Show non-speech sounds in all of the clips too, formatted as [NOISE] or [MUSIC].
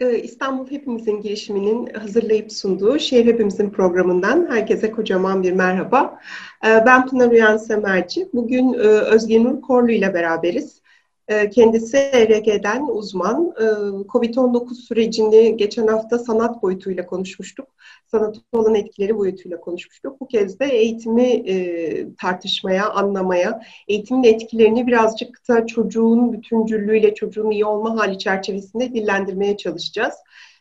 Ee, İstanbul Hepimizin girişiminin hazırlayıp sunduğu Şehir Hepimizin programından herkese kocaman bir merhaba. Ee, ben Pınar Uyan Semerci. Bugün e, Özge Nur Korlu ile beraberiz. Ee, kendisi ERG'den uzman. Covid-19 sürecini geçen hafta sanat boyutuyla konuşmuştuk. Sanata olan etkileri boyutuyla konuşmuştuk. Bu kez de eğitimi e, tartışmaya, anlamaya, eğitimin etkilerini birazcık da çocuğun bütüncüllüğüyle, çocuğun iyi olma hali çerçevesinde dillendirmeye çalışacağız.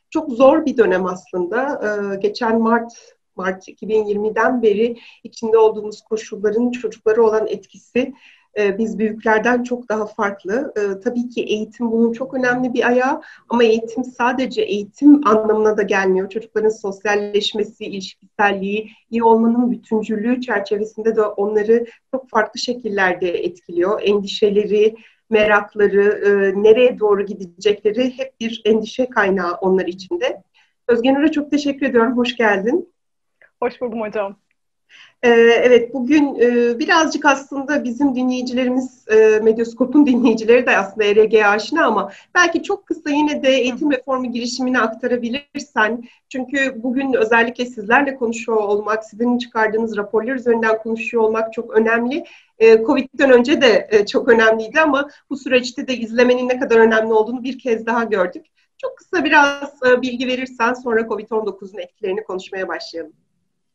Çok zor bir dönem aslında. Geçen Mart Mart 2020'den beri içinde olduğumuz koşulların çocuklara olan etkisi e, biz büyüklerden çok daha farklı. E, tabii ki eğitim bunun çok önemli bir ayağı ama eğitim sadece eğitim anlamına da gelmiyor. Çocukların sosyalleşmesi, ilişkiselliği, iyi olmanın bütüncüllüğü çerçevesinde de onları çok farklı şekillerde etkiliyor. Endişeleri, merakları, e, nereye doğru gidecekleri hep bir endişe kaynağı onlar için de. Özgen çok teşekkür ediyorum. Hoş geldin. Hoş buldum hocam. Ee, evet, bugün e, birazcık aslında bizim dinleyicilerimiz, e, Medyoskop'un [LAUGHS] dinleyicileri de aslında ERG'ye aşina ama belki çok kısa yine de eğitim reformu girişimini aktarabilirsen. Çünkü bugün özellikle sizlerle konuşuyor olmak, sizin çıkardığınız raporlar üzerinden konuşuyor olmak çok önemli. E, Covid'den önce de çok önemliydi ama bu süreçte de izlemenin ne kadar önemli olduğunu bir kez daha gördük. Çok kısa biraz bilgi verirsen sonra Covid-19'un etkilerini konuşmaya başlayalım.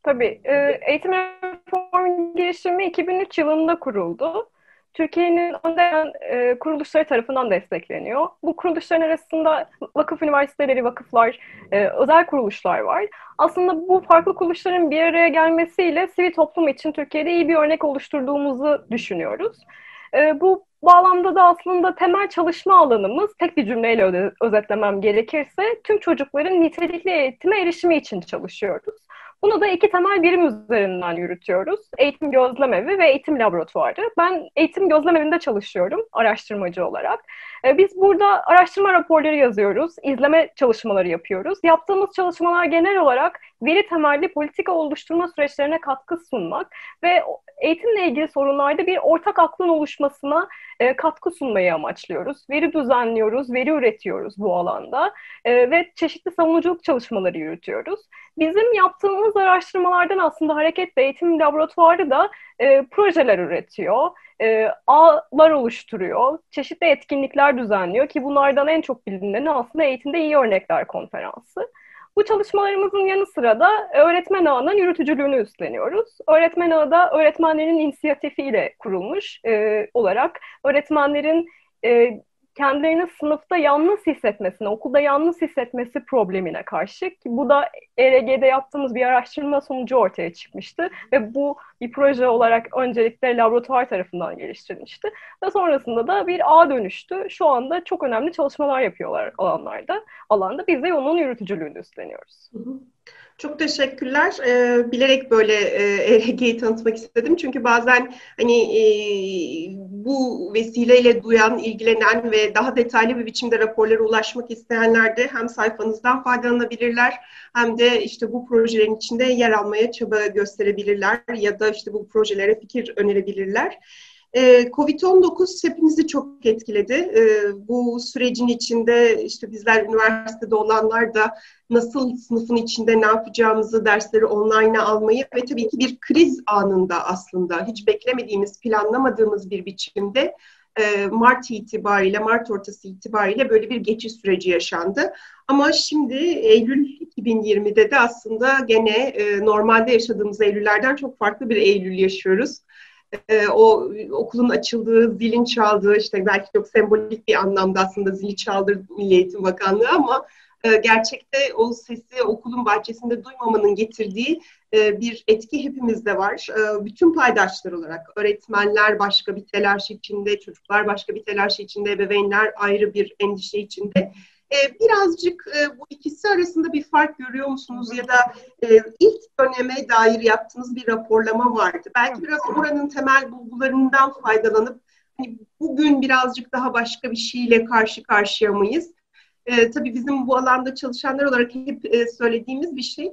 Tabii. E, eğitim reform girişimi 2003 yılında kuruldu. Türkiye'nin önden e, kuruluşları tarafından destekleniyor. Bu kuruluşların arasında vakıf üniversiteleri, vakıflar, e, özel kuruluşlar var. Aslında bu farklı kuruluşların bir araya gelmesiyle sivil toplum için Türkiye'de iyi bir örnek oluşturduğumuzu düşünüyoruz. E, bu bağlamda da aslında temel çalışma alanımız tek bir cümleyle özetlemem gerekirse tüm çocukların nitelikli eğitime erişimi için çalışıyoruz. Bunu da iki temel birim üzerinden yürütüyoruz. Eğitim Gözlemevi ve Eğitim Laboratuvarı. Ben eğitim gözlemevinde çalışıyorum araştırmacı olarak. Ee, biz burada araştırma raporları yazıyoruz, izleme çalışmaları yapıyoruz. Yaptığımız çalışmalar genel olarak veri temelli politika oluşturma süreçlerine katkı sunmak ve eğitimle ilgili sorunlarda bir ortak aklın oluşmasına e, katkı sunmayı amaçlıyoruz. Veri düzenliyoruz, veri üretiyoruz bu alanda e, ve çeşitli savunuculuk çalışmaları yürütüyoruz. Bizim yaptığımız araştırmalardan aslında hareketle eğitim laboratuvarı da e, projeler üretiyor e, ağlar oluşturuyor, çeşitli etkinlikler düzenliyor ki bunlardan en çok bilineni aslında Eğitimde iyi Örnekler Konferansı. Bu çalışmalarımızın yanı sıra da öğretmen ağının yürütücülüğünü üstleniyoruz. Öğretmen ağı da öğretmenlerin inisiyatifiyle kurulmuş e, olarak öğretmenlerin e, kendilerini sınıfta yalnız hissetmesine, okulda yalnız hissetmesi problemine karşı ki bu da ERG'de yaptığımız bir araştırma sonucu ortaya çıkmıştı ve bu bir proje olarak öncelikle laboratuvar tarafından geliştirilmişti ve sonrasında da bir ağ dönüştü. Şu anda çok önemli çalışmalar yapıyorlar alanlarda. Alanda biz de onun yürütücülüğünü üstleniyoruz. Hı hı. Çok teşekkürler. Ee, bilerek böyle e, [LAUGHS] ERG'yi tanıtmak istedim. Çünkü bazen hani e, bu vesileyle duyan, ilgilenen ve daha detaylı bir biçimde raporlara ulaşmak isteyenler de hem sayfanızdan faydalanabilirler hem de işte bu projelerin içinde yer almaya çaba gösterebilirler ya da işte bu projelere fikir önerebilirler. Ee, Covid-19 hepimizi çok etkiledi. Ee, bu sürecin içinde işte bizler üniversitede olanlar da nasıl sınıfın içinde ne yapacağımızı, dersleri online'a almayı ve tabii ki bir kriz anında aslında hiç beklemediğimiz, planlamadığımız bir biçimde e, Mart itibariyle, Mart ortası itibariyle böyle bir geçiş süreci yaşandı. Ama şimdi Eylül 2020'de de aslında gene e, normalde yaşadığımız Eylüllerden çok farklı bir Eylül yaşıyoruz e, o okulun açıldığı, zilin çaldığı işte belki çok sembolik bir anlamda aslında zili çaldı Milli Eğitim Bakanlığı ama e, gerçekte o sesi okulun bahçesinde duymamanın getirdiği e, bir etki hepimizde var. E, bütün paydaşlar olarak öğretmenler başka bir telaş içinde, çocuklar başka bir telaş içinde, ebeveynler ayrı bir endişe içinde. E, birazcık e, bu ikisi arasında bir fark görüyor musunuz ya da e, ilk döneme dair yaptığınız bir raporlama vardı. Belki biraz oranın temel bulgularından faydalanıp hani bugün birazcık daha başka bir şeyle karşı karşıya mıyız? E, tabii bizim bu alanda çalışanlar olarak hep e, söylediğimiz bir şey.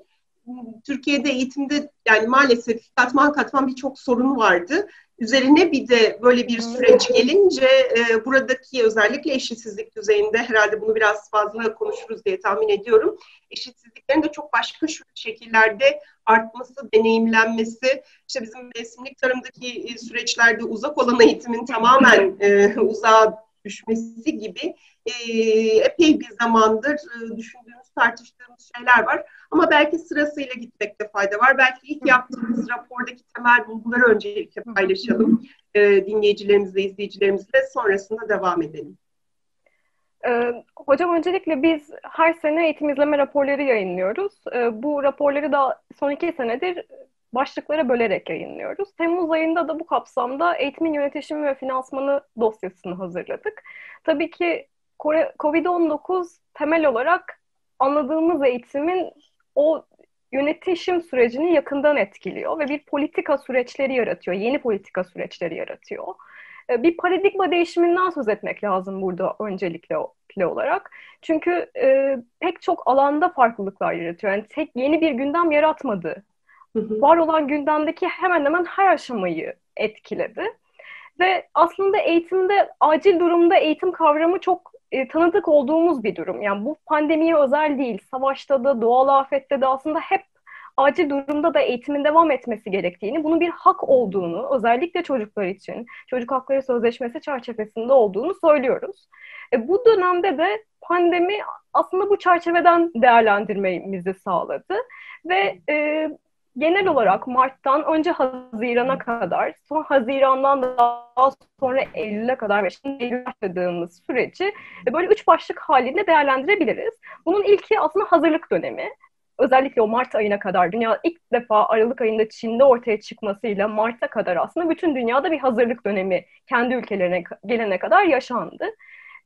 Türkiye'de eğitimde yani maalesef katman katman birçok sorun vardı Üzerine bir de böyle bir süreç gelince e, buradaki özellikle eşitsizlik düzeyinde herhalde bunu biraz fazla konuşuruz diye tahmin ediyorum. Eşitsizliklerin de çok başka şekillerde artması, deneyimlenmesi, işte bizim mevsimlik tarımdaki e, süreçlerde uzak olan eğitimin tamamen e, uzağa düşmesi gibi e, epey bir zamandır e, düşündüğümüz, tartıştığımız şeyler var. Ama belki sırasıyla gitmekte fayda var. Belki ilk yaptığımız rapordaki temel bulguları öncelikle paylaşalım e, dinleyicilerimizle, izleyicilerimizle. Sonrasında devam edelim. Ee, hocam öncelikle biz her sene eğitim izleme raporları yayınlıyoruz. Ee, bu raporları da son iki senedir başlıklara bölerek yayınlıyoruz. Temmuz ayında da bu kapsamda eğitimin yönetişimi ve finansmanı dosyasını hazırladık. Tabii ki COVID-19 temel olarak anladığımız eğitimin o yönetişim sürecini yakından etkiliyor ve bir politika süreçleri yaratıyor, yeni politika süreçleri yaratıyor. Ee, bir paradigma değişiminden söz etmek lazım burada öncelikle olarak. Çünkü e, pek çok alanda farklılıklar yaratıyor. Yani tek yeni bir gündem yaratmadı. Var olan gündemdeki hemen hemen her aşamayı etkiledi. Ve aslında eğitimde acil durumda eğitim kavramı çok e, tanıdık olduğumuz bir durum. Yani bu pandemiye özel değil. Savaşta da, doğal afette de aslında hep acil durumda da eğitimin devam etmesi gerektiğini, bunun bir hak olduğunu, özellikle çocuklar için, çocuk hakları sözleşmesi çerçevesinde olduğunu söylüyoruz. E, bu dönemde de pandemi aslında bu çerçeveden değerlendirmemizi sağladı ve e, genel olarak Mart'tan önce Haziran'a kadar, son Haziran'dan daha sonra Eylül'e kadar ve şimdi Eylül başladığımız süreci böyle üç başlık halinde değerlendirebiliriz. Bunun ilki aslında hazırlık dönemi. Özellikle o Mart ayına kadar dünya ilk defa Aralık ayında Çin'de ortaya çıkmasıyla Mart'a kadar aslında bütün dünyada bir hazırlık dönemi kendi ülkelerine gelene kadar yaşandı.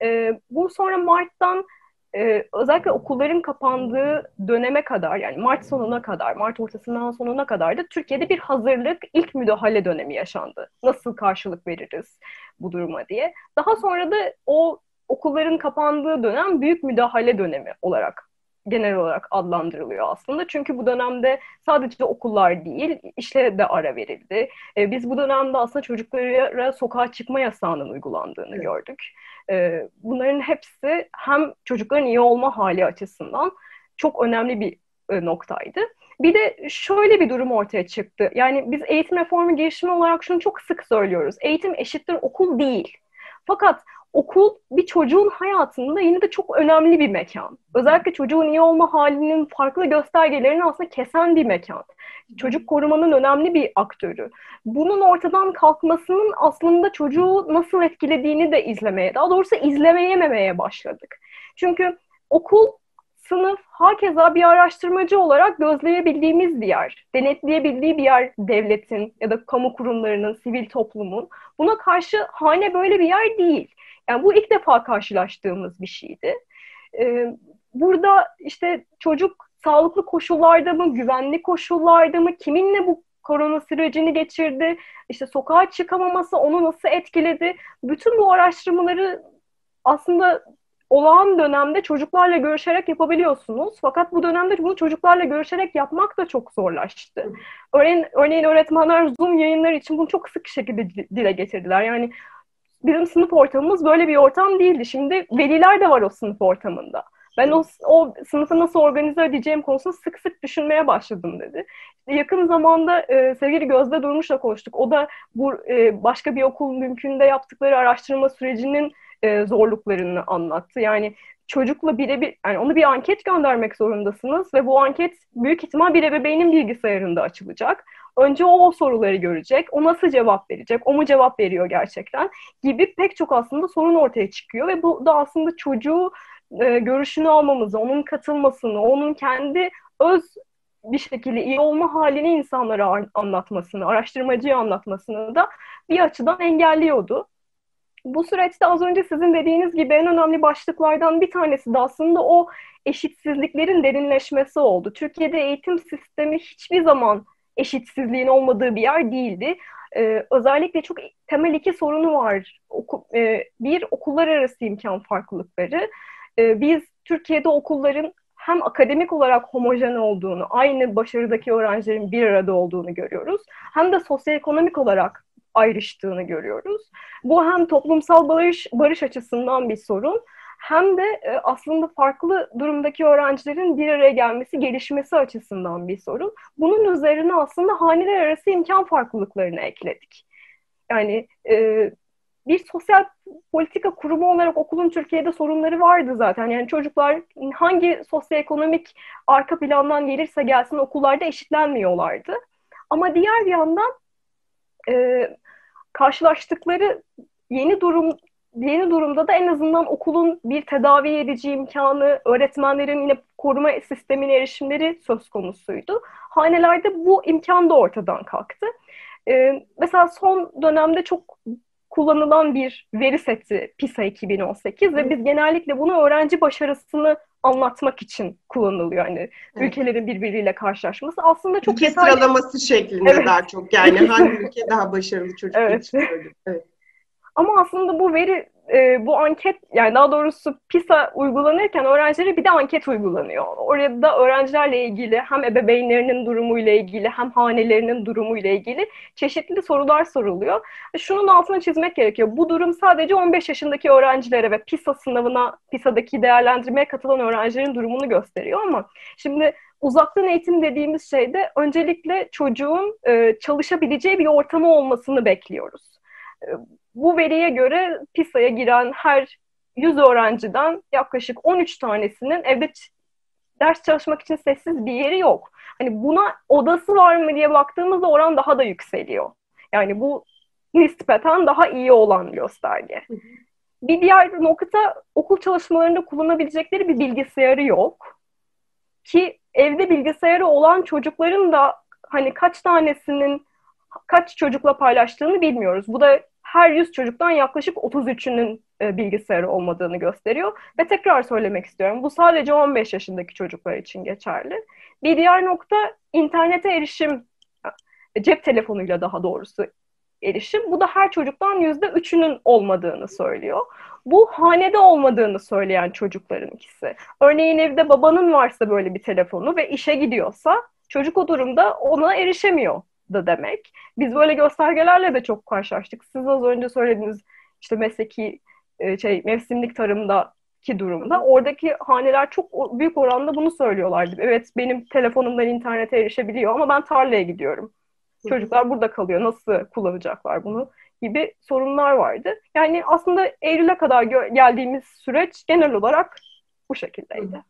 Ee, bu sonra Mart'tan e, özellikle okulların kapandığı döneme kadar yani Mart sonuna kadar, Mart ortasından sonuna kadar da Türkiye'de bir hazırlık ilk müdahale dönemi yaşandı. Nasıl karşılık veririz bu duruma diye. Daha sonra da o okulların kapandığı dönem büyük müdahale dönemi olarak genel olarak adlandırılıyor aslında. Çünkü bu dönemde sadece okullar değil, işle de ara verildi. E, biz bu dönemde aslında çocuklara sokağa çıkma yasağının uygulandığını evet. gördük. E, bunların hepsi hem çocukların iyi olma hali açısından çok önemli bir e, noktaydı. Bir de şöyle bir durum ortaya çıktı. Yani biz eğitim reformu girişimi olarak şunu çok sık söylüyoruz. Eğitim eşittir okul değil. Fakat okul bir çocuğun hayatında yine de çok önemli bir mekan. Özellikle çocuğun iyi olma halinin farklı göstergelerini aslında kesen bir mekan. Çocuk korumanın önemli bir aktörü. Bunun ortadan kalkmasının aslında çocuğu nasıl etkilediğini de izlemeye, daha doğrusu izlemeyememeye başladık. Çünkü okul sınıf hakeza bir araştırmacı olarak gözleyebildiğimiz bir yer, denetleyebildiği bir yer devletin ya da kamu kurumlarının, sivil toplumun. Buna karşı hane böyle bir yer değil. Yani bu ilk defa karşılaştığımız bir şeydi. Ee, burada işte çocuk sağlıklı koşullarda mı, güvenli koşullarda mı, kiminle bu korona sürecini geçirdi, işte sokağa çıkamaması onu nasıl etkiledi? Bütün bu araştırmaları aslında olağan dönemde çocuklarla görüşerek yapabiliyorsunuz. Fakat bu dönemde bunu çocuklarla görüşerek yapmak da çok zorlaştı. Örneğin, örneğin öğretmenler Zoom yayınları için bunu çok sık şekilde dile getirdiler. Yani bizim sınıf ortamımız böyle bir ortam değildi. Şimdi veliler de var o sınıf ortamında. Ben o, o sınıfı nasıl organize edeceğim konusunu sık sık düşünmeye başladım dedi. Yakın zamanda e, sevgili Gözde Durmuş'la konuştuk. O da bu e, başka bir okul mümkünde yaptıkları araştırma sürecinin e, zorluklarını anlattı. Yani çocukla birebir, yani onu bir anket göndermek zorundasınız ve bu anket büyük ihtimal bir ebeveynin bilgisayarında açılacak. Önce o, o soruları görecek, o nasıl cevap verecek, o mu cevap veriyor gerçekten gibi pek çok aslında sorun ortaya çıkıyor ve bu da aslında çocuğu e, görüşünü almamızı, onun katılmasını, onun kendi öz bir şekilde iyi olma halini insanlara anlatmasını, araştırmacıya anlatmasını da bir açıdan engelliyordu. Bu süreçte az önce sizin dediğiniz gibi en önemli başlıklardan bir tanesi de aslında o eşitsizliklerin derinleşmesi oldu. Türkiye'de eğitim sistemi hiçbir zaman eşitsizliğin olmadığı bir yer değildi. Ee, özellikle çok temel iki sorunu var. Oku, e, bir, okullar arası imkan farklılıkları. Ee, biz Türkiye'de okulların hem akademik olarak homojen olduğunu, aynı başarıdaki öğrencilerin bir arada olduğunu görüyoruz. Hem de sosyoekonomik olarak ayrıştığını görüyoruz. Bu hem toplumsal barış, barış açısından bir sorun hem de e, aslında farklı durumdaki öğrencilerin bir araya gelmesi, gelişmesi açısından bir sorun. Bunun üzerine aslında haneler arası imkan farklılıklarını ekledik. Yani e, bir sosyal politika kurumu olarak okulun Türkiye'de sorunları vardı zaten. Yani çocuklar hangi sosyoekonomik arka plandan gelirse gelsin okullarda eşitlenmiyorlardı. Ama diğer yandan e, karşılaştıkları yeni durum yeni durumda da en azından okulun bir tedavi edici imkanı, öğretmenlerin yine koruma sistemine erişimleri söz konusuydu. Hanelerde bu imkan da ortadan kalktı. Ee, mesela son dönemde çok kullanılan bir veri seti PISA 2018 ve biz genellikle bunu öğrenci başarısını anlatmak için kullanılıyor. Yani evet. ülkelerin birbiriyle karşılaşması aslında çok ülke detaylı... sıralaması şeklinde evet. daha çok yani [LAUGHS] hangi ülke daha başarılı çocuk evet. evet. Ama aslında bu veri e, bu anket yani daha doğrusu PISA uygulanırken öğrencilere bir de anket uygulanıyor. Orada da öğrencilerle ilgili hem ebeveynlerinin durumuyla ilgili hem hanelerinin durumuyla ilgili çeşitli sorular soruluyor. Şunun altını çizmek gerekiyor. Bu durum sadece 15 yaşındaki öğrencilere ve PISA sınavına, PISA'daki değerlendirmeye katılan öğrencilerin durumunu gösteriyor ama şimdi uzaktan eğitim dediğimiz şeyde öncelikle çocuğun e, çalışabileceği bir ortamı olmasını bekliyoruz. Bu veriye göre PISA'ya giren her 100 öğrenciden yaklaşık 13 tanesinin evde ders çalışmak için sessiz bir yeri yok. Hani buna odası var mı diye baktığımızda oran daha da yükseliyor. Yani bu nispeten daha iyi olan gösterge. Bir diğer nokta okul çalışmalarında kullanabilecekleri bir bilgisayarı yok. Ki evde bilgisayarı olan çocukların da hani kaç tanesinin kaç çocukla paylaştığını bilmiyoruz. Bu da her 100 çocuktan yaklaşık 33'ünün e, bilgisayarı olmadığını gösteriyor. Ve tekrar söylemek istiyorum. Bu sadece 15 yaşındaki çocuklar için geçerli. Bir diğer nokta internete erişim, cep telefonuyla daha doğrusu erişim. Bu da her çocuktan yüzde üçünün olmadığını söylüyor. Bu hanede olmadığını söyleyen çocukların ikisi. Örneğin evde babanın varsa böyle bir telefonu ve işe gidiyorsa çocuk o durumda ona erişemiyor da demek. Biz böyle göstergelerle de çok karşılaştık. Siz az önce söylediğiniz işte mesleki e, şey mevsimlik tarımdaki durumda oradaki haneler çok büyük oranda bunu söylüyorlardı. Evet benim telefonumdan internete erişebiliyor ama ben tarlaya gidiyorum. Çocuklar burada kalıyor. Nasıl kullanacaklar bunu? gibi sorunlar vardı. Yani aslında Eylül'e kadar geldiğimiz süreç genel olarak bu şekildeydi.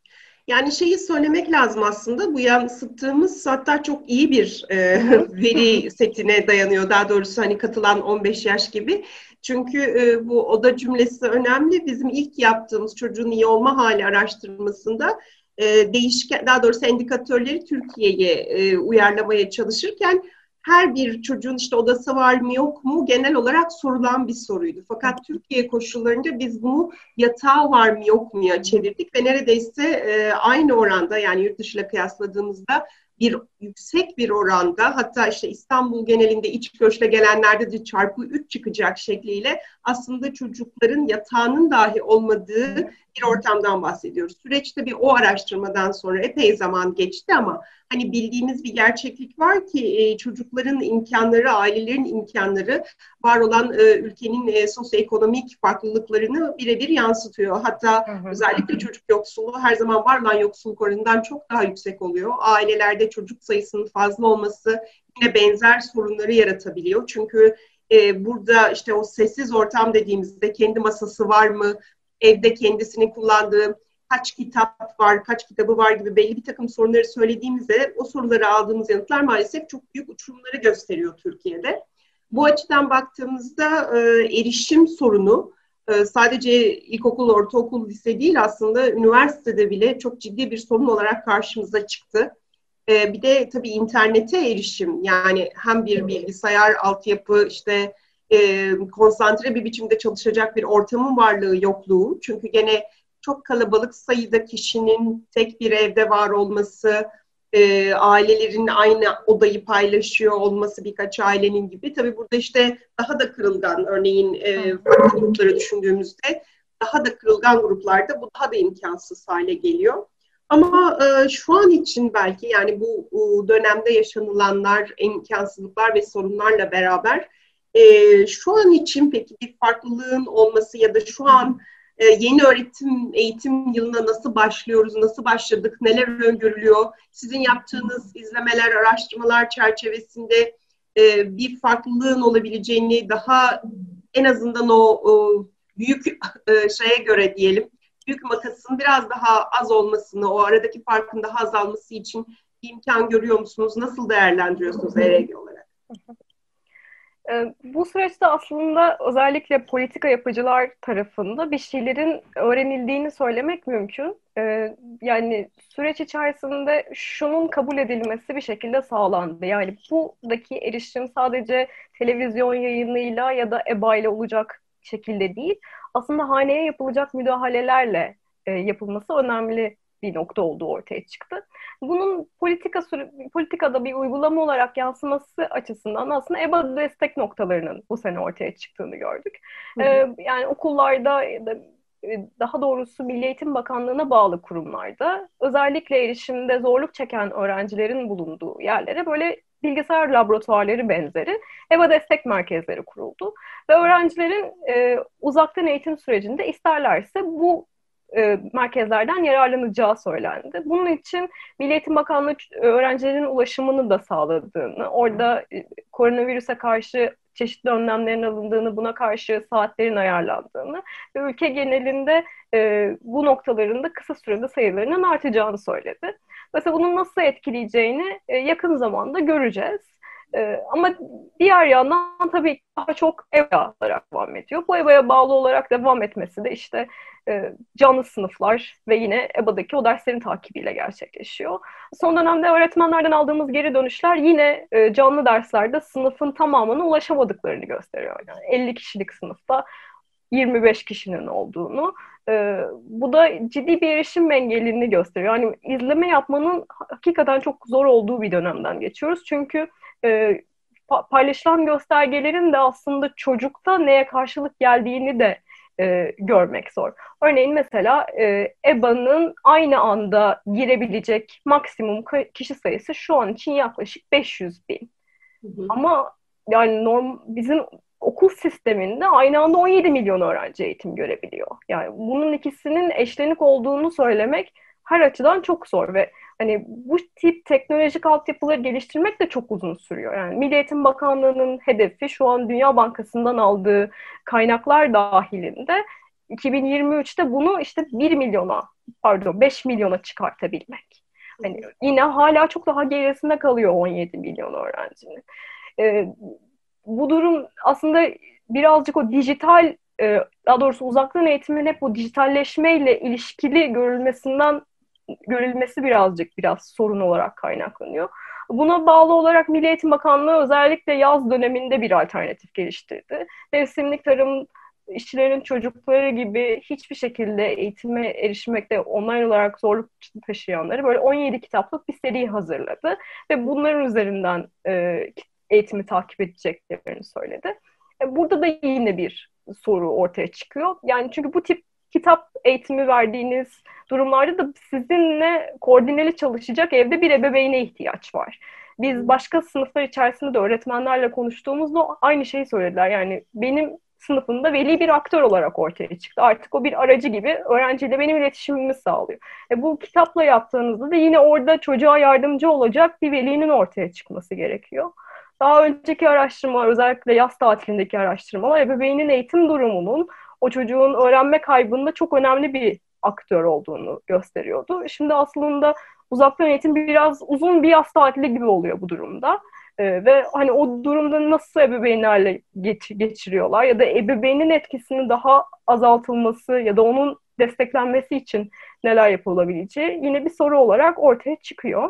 Yani şeyi söylemek lazım aslında bu yansıttığımız hatta çok iyi bir e, [LAUGHS] veri setine dayanıyor. Daha doğrusu hani katılan 15 yaş gibi. Çünkü e, bu oda cümlesi önemli. Bizim ilk yaptığımız çocuğun iyi olma hali araştırmasında e, değişken, daha doğrusu indikatörleri Türkiye'ye e, uyarlamaya çalışırken her bir çocuğun işte odası var mı yok mu genel olarak sorulan bir soruydu. Fakat Türkiye koşullarında biz bunu yatağı var mı yok muya çevirdik ve neredeyse e, aynı oranda yani yurt dışıyla kıyasladığımızda bir yüksek bir oranda hatta işte İstanbul genelinde iç göçle gelenlerde de çarpı 3 çıkacak şekliyle aslında çocukların yatağının dahi olmadığı bir ortamdan bahsediyoruz. Süreçte bir o araştırmadan sonra epey zaman geçti ama hani bildiğimiz bir gerçeklik var ki e, çocukların imkanları, ailelerin imkanları var olan e, ülkenin e, sosyoekonomik farklılıklarını birebir yansıtıyor. Hatta özellikle çocuk yoksulluğu her zaman var olan yoksulluk oranından çok daha yüksek oluyor. Ailelerde çocuk sayısının fazla olması yine benzer sorunları yaratabiliyor. Çünkü e, burada işte o sessiz ortam dediğimizde kendi masası var mı, evde kendisinin kullandığı kaç kitap var, kaç kitabı var gibi belli bir takım sorunları söylediğimizde o soruları aldığımız yanıtlar maalesef çok büyük uçurumları gösteriyor Türkiye'de. Bu açıdan baktığımızda e, erişim sorunu e, sadece ilkokul, ortaokul, lise değil aslında üniversitede bile çok ciddi bir sorun olarak karşımıza çıktı. E, bir de tabii internete erişim yani hem bir bilgisayar altyapı işte e, konsantre bir biçimde çalışacak bir ortamın varlığı yokluğu. Çünkü gene çok kalabalık sayıda kişinin tek bir evde var olması, e, ailelerin aynı odayı paylaşıyor olması birkaç ailenin gibi. Tabii burada işte daha da kırılgan örneğin e, farklı grupları düşündüğümüzde daha da kırılgan gruplarda bu daha da imkansız hale geliyor. Ama e, şu an için belki yani bu, bu dönemde yaşanılanlar, imkansızlıklar ve sorunlarla beraber E, şu an için peki bir farklılığın olması ya da şu an e, yeni öğretim eğitim yılına nasıl başlıyoruz, nasıl başladık, neler öngörülüyor? Sizin yaptığınız izlemeler, araştırmalar çerçevesinde e, bir farklılığın olabileceğini daha en azından o, o büyük e, şeye göre diyelim, büyük makasın biraz daha az olmasını, o aradaki farkın daha azalması için bir imkan görüyor musunuz? Nasıl değerlendiriyorsunuz ERG olarak? Ee, bu süreçte aslında özellikle politika yapıcılar tarafında bir şeylerin öğrenildiğini söylemek mümkün. Ee, yani süreç içerisinde şunun kabul edilmesi bir şekilde sağlandı. Yani buradaki erişim sadece televizyon yayınıyla ya da EBA ile olacak şekilde değil. Aslında haneye yapılacak müdahalelerle e, yapılması önemli bir nokta olduğu ortaya çıktı. Bunun politika politikada bir uygulama olarak yansıması açısından aslında EBA destek noktalarının bu sene ortaya çıktığını gördük. Ee, yani okullarda e, daha doğrusu Milli Eğitim Bakanlığı'na bağlı kurumlarda özellikle erişimde zorluk çeken öğrencilerin bulunduğu yerlere böyle bilgisayar laboratuvarları benzeri EBA destek merkezleri kuruldu. Ve öğrencilerin e, uzaktan eğitim sürecinde isterlerse bu e, merkezlerden yararlanacağı söylendi. Bunun için Milli Eğitim Bakanlığı öğrencilerin ulaşımını da sağladığını, orada e, koronavirüse karşı çeşitli önlemlerin alındığını, buna karşı saatlerin ayarlandığını ve ülke genelinde e, bu noktalarında kısa sürede sayılarının artacağını söyledi. Mesela bunun nasıl etkileyeceğini e, yakın zamanda göreceğiz. Ee, ama diğer yandan tabii daha çok EBA olarak devam ediyor. Bu EBA'ya bağlı olarak devam etmesi de işte e, canlı sınıflar ve yine EBA'daki o derslerin takibiyle gerçekleşiyor. Son dönemde öğretmenlerden aldığımız geri dönüşler yine e, canlı derslerde sınıfın tamamına ulaşamadıklarını gösteriyor. Yani 50 kişilik sınıfta 25 kişinin olduğunu. E, bu da ciddi bir erişim engelini gösteriyor. Yani izleme yapmanın hakikaten çok zor olduğu bir dönemden geçiyoruz. Çünkü e, paylaşılan göstergelerin de aslında çocukta neye karşılık geldiğini de e, görmek zor. Örneğin mesela e, EBA'nın aynı anda girebilecek maksimum kişi sayısı şu an için yaklaşık 500 bin. Hı hı. Ama yani norm bizim okul sisteminde aynı anda 17 milyon öğrenci eğitim görebiliyor. Yani bunun ikisinin eşlenik olduğunu söylemek her açıdan çok zor ve hani bu tip teknolojik altyapıları geliştirmek de çok uzun sürüyor. Yani Milli Eğitim Bakanlığı'nın hedefi şu an Dünya Bankası'ndan aldığı kaynaklar dahilinde 2023'te bunu işte 1 milyona pardon 5 milyona çıkartabilmek. Yani yine hala çok daha gerisinde kalıyor 17 milyon öğrencinin. Ee, bu durum aslında birazcık o dijital e, daha doğrusu uzaktan eğitimin hep bu dijitalleşmeyle ilişkili görülmesinden görülmesi birazcık biraz sorun olarak kaynaklanıyor. Buna bağlı olarak Milli Eğitim Bakanlığı özellikle yaz döneminde bir alternatif geliştirdi. Mevsimlik tarım işçilerin çocukları gibi hiçbir şekilde eğitime erişmekte online olarak zorluk taşıyanları böyle 17 kitaplık bir seri hazırladı ve bunların üzerinden e, eğitimi takip edeceklerini söyledi. E, burada da yine bir soru ortaya çıkıyor. Yani çünkü bu tip kitap eğitimi verdiğiniz durumlarda da sizinle koordineli çalışacak evde bir ebeveyne ihtiyaç var. Biz başka sınıflar içerisinde de öğretmenlerle konuştuğumuzda aynı şeyi söylediler. Yani benim sınıfında veli bir aktör olarak ortaya çıktı. Artık o bir aracı gibi öğrenciyle benim iletişimimi sağlıyor. E bu kitapla yaptığınızda da yine orada çocuğa yardımcı olacak bir velinin ortaya çıkması gerekiyor. Daha önceki araştırmalar, özellikle yaz tatilindeki araştırmalar ebeveynin eğitim durumunun o çocuğun öğrenme kaybında çok önemli bir aktör olduğunu gösteriyordu. Şimdi aslında uzaktan eğitim biraz uzun bir yaz tatili gibi oluyor bu durumda. Ee, ve hani o durumda nasıl ebeveynlerle geç, geçiriyorlar ya da ebeveynin etkisini daha azaltılması ya da onun desteklenmesi için neler yapılabileceği yine bir soru olarak ortaya çıkıyor.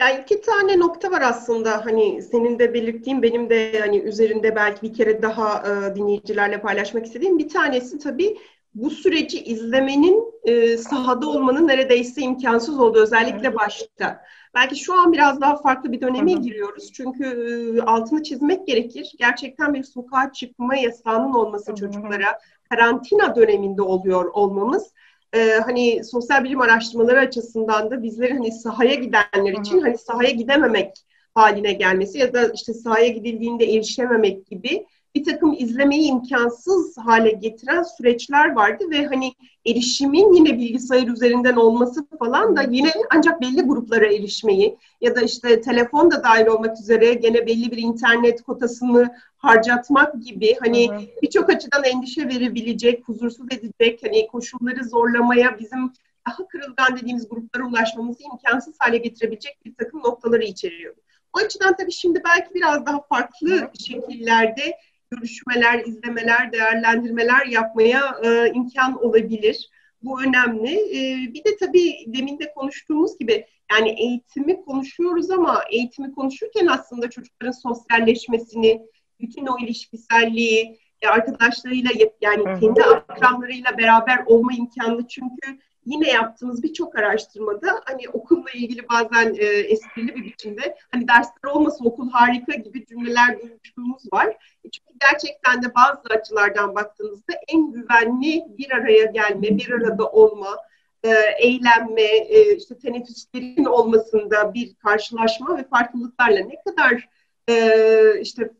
Yani iki tane nokta var aslında hani senin de belirttiğin benim de hani üzerinde belki bir kere daha e, dinleyicilerle paylaşmak istediğim bir tanesi tabii bu süreci izlemenin e, sahada olmanın neredeyse imkansız olduğu özellikle başta. Belki şu an biraz daha farklı bir döneme giriyoruz. Çünkü e, altını çizmek gerekir. Gerçekten bir sokağa çıkma yasağının olması çocuklara karantina döneminde oluyor olmamız e, hani sosyal bilim araştırmaları açısından da bizleri hani sahaya gidenler için hani sahaya gidememek haline gelmesi ya da işte sahaya gidildiğinde erişememek gibi bir takım izlemeyi imkansız hale getiren süreçler vardı ve hani erişimin yine bilgisayar üzerinden olması falan da yine ancak belli gruplara erişmeyi ya da işte telefon da dahil olmak üzere gene belli bir internet kotasını harcatmak gibi hani birçok açıdan endişe verebilecek, huzursuz edecek, hani koşulları zorlamaya bizim daha kırılgan dediğimiz gruplara ulaşmamızı imkansız hale getirebilecek bir takım noktaları içeriyor. O açıdan tabii şimdi belki biraz daha farklı şekillerde görüşmeler, izlemeler, değerlendirmeler yapmaya e, imkan olabilir. Bu önemli. E, bir de tabii demin de konuştuğumuz gibi yani eğitimi konuşuyoruz ama eğitimi konuşurken aslında çocukların sosyalleşmesini, bütün o ilişkiselliği, e, arkadaşlarıyla yani kendi akranlarıyla beraber olma imkanı çünkü yine yaptığımız birçok araştırmada hani okulla ilgili bazen e, esprili bir biçimde hani dersler olmasa okul harika gibi cümleler duymuşluğumuz var. E, çünkü gerçekten de bazı açılardan baktığınızda en güvenli bir araya gelme, bir arada olma, e, eğlenme, e, işte teneffüslerin olmasında bir karşılaşma ve farklılıklarla ne kadar e, işte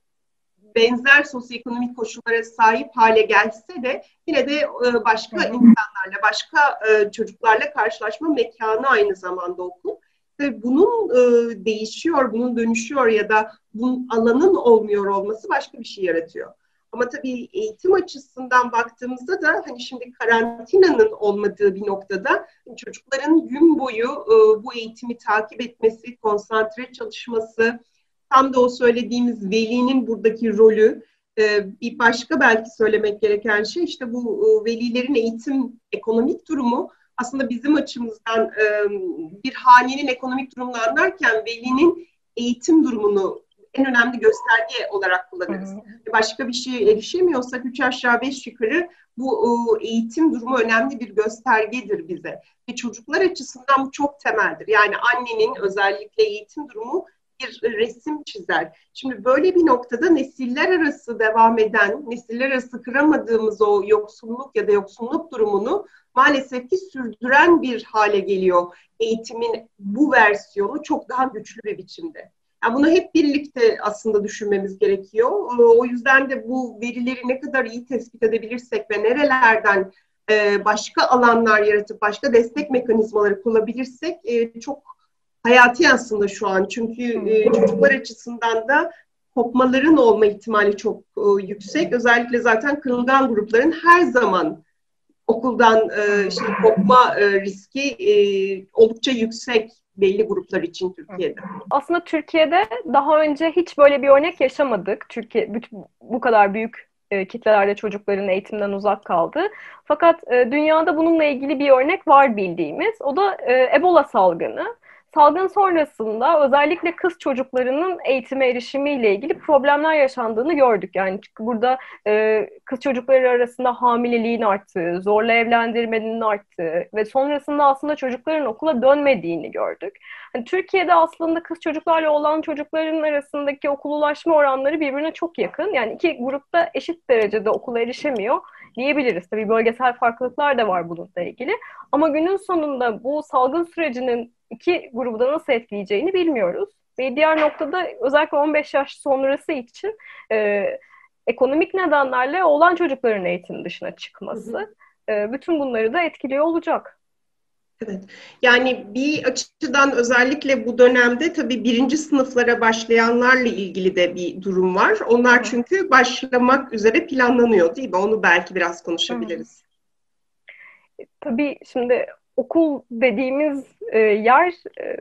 benzer sosyoekonomik koşullara sahip hale gelse de yine de e, başka insanlarla, başka e, çocuklarla karşılaşma mekanı aynı zamanda okul. Ve bunun e, değişiyor, bunun dönüşüyor ya da bunun alanın olmuyor olması başka bir şey yaratıyor. Ama tabii eğitim açısından baktığımızda da hani şimdi karantinanın olmadığı bir noktada çocukların gün boyu bu eğitimi takip etmesi, konsantre çalışması, tam da o söylediğimiz velinin buradaki rolü e, bir başka belki söylemek gereken şey işte bu e, velilerin eğitim ekonomik durumu aslında bizim açımızdan e, bir hanenin ekonomik durumunu anlarken velinin eğitim durumunu en önemli gösterge olarak kullanırız. Hı hı. Başka bir şeye erişemiyorsak üç aşağı beş yukarı bu eğitim durumu önemli bir göstergedir bize. Ve çocuklar açısından bu çok temeldir. Yani annenin özellikle eğitim durumu bir resim çizer. Şimdi böyle bir noktada nesiller arası devam eden, nesiller arası kıramadığımız o yoksulluk ya da yoksulluk durumunu maalesef ki sürdüren bir hale geliyor. Eğitimin bu versiyonu çok daha güçlü bir biçimde. Yani bunu hep birlikte aslında düşünmemiz gerekiyor. O yüzden de bu verileri ne kadar iyi tespit edebilirsek ve nerelerden başka alanlar yaratıp başka destek mekanizmaları kullanabilirsek çok hayati aslında şu an. Çünkü e, çocuklar açısından da kopmaların olma ihtimali çok e, yüksek. Özellikle zaten kırılgan grupların her zaman okuldan e, işte kopma e, riski e, oldukça yüksek belli gruplar için Türkiye'de. Aslında Türkiye'de daha önce hiç böyle bir örnek yaşamadık. Türkiye bu kadar büyük e, kitlelerde çocukların eğitimden uzak kaldı. Fakat e, dünyada bununla ilgili bir örnek var bildiğimiz. O da e, Ebola salgını salgın sonrasında özellikle kız çocuklarının eğitime erişimiyle ilgili problemler yaşandığını gördük. Yani burada e, kız çocukları arasında hamileliğin arttığı, zorla evlendirmenin arttığı ve sonrasında aslında çocukların okula dönmediğini gördük. Yani Türkiye'de aslında kız çocuklarla olan çocukların arasındaki okul ulaşma oranları birbirine çok yakın. Yani iki grupta eşit derecede okula erişemiyor diyebiliriz. Tabii bölgesel farklılıklar da var bununla ilgili. Ama günün sonunda bu salgın sürecinin iki grubu da nasıl etkileyeceğini bilmiyoruz. Ve diğer noktada özellikle 15 yaş sonrası için e, ekonomik nedenlerle olan çocukların eğitim dışına çıkması E, bütün bunları da etkiliyor olacak. Evet. Yani bir açıdan özellikle bu dönemde tabii birinci sınıflara başlayanlarla ilgili de bir durum var. Onlar çünkü başlamak üzere planlanıyor değil mi? Onu belki biraz konuşabiliriz. Hı. Tabii şimdi okul dediğimiz e, yer e,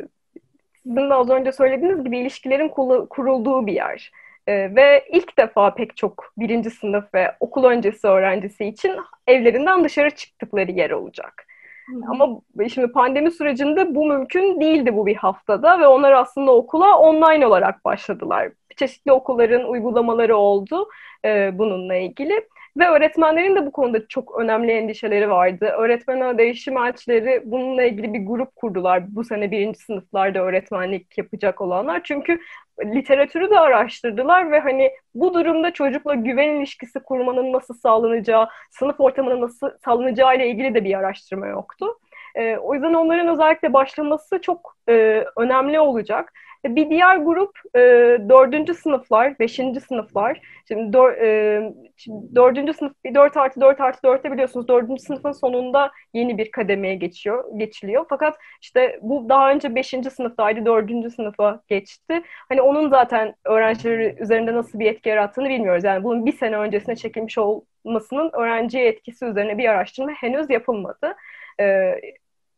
sizin de az önce söylediğiniz gibi ilişkilerin kurulduğu bir yer. E, ve ilk defa pek çok birinci sınıf ve okul öncesi öğrencisi için evlerinden dışarı çıktıkları yer olacak. Hı-hı. Ama şimdi pandemi sürecinde bu mümkün değildi bu bir haftada ve onlar aslında okula online olarak başladılar. Çeşitli okulların uygulamaları oldu e, bununla ilgili. Ve öğretmenlerin de bu konuda çok önemli endişeleri vardı. Öğretmen değişim elçileri bununla ilgili bir grup kurdular. Bu sene birinci sınıflarda öğretmenlik yapacak olanlar. Çünkü literatürü de araştırdılar ve hani bu durumda çocukla güven ilişkisi kurmanın nasıl sağlanacağı, sınıf ortamının nasıl sağlanacağı ile ilgili de bir araştırma yoktu. E, o yüzden onların özellikle başlaması çok e, önemli olacak. Bir diğer grup e, dördüncü sınıflar, beşinci sınıflar. Şimdi, dör, e, şimdi dördüncü sınıf, dört artı dört artı dörtte biliyorsunuz dördüncü sınıfın sonunda yeni bir kademeye geçiyor, geçiliyor. Fakat işte bu daha önce beşinci sınıftaydı, dördüncü sınıfa geçti. Hani onun zaten öğrencileri üzerinde nasıl bir etki yarattığını bilmiyoruz. Yani bunun bir sene öncesine çekilmiş olmasının öğrenciye etkisi üzerine bir araştırma henüz yapılmadı. E,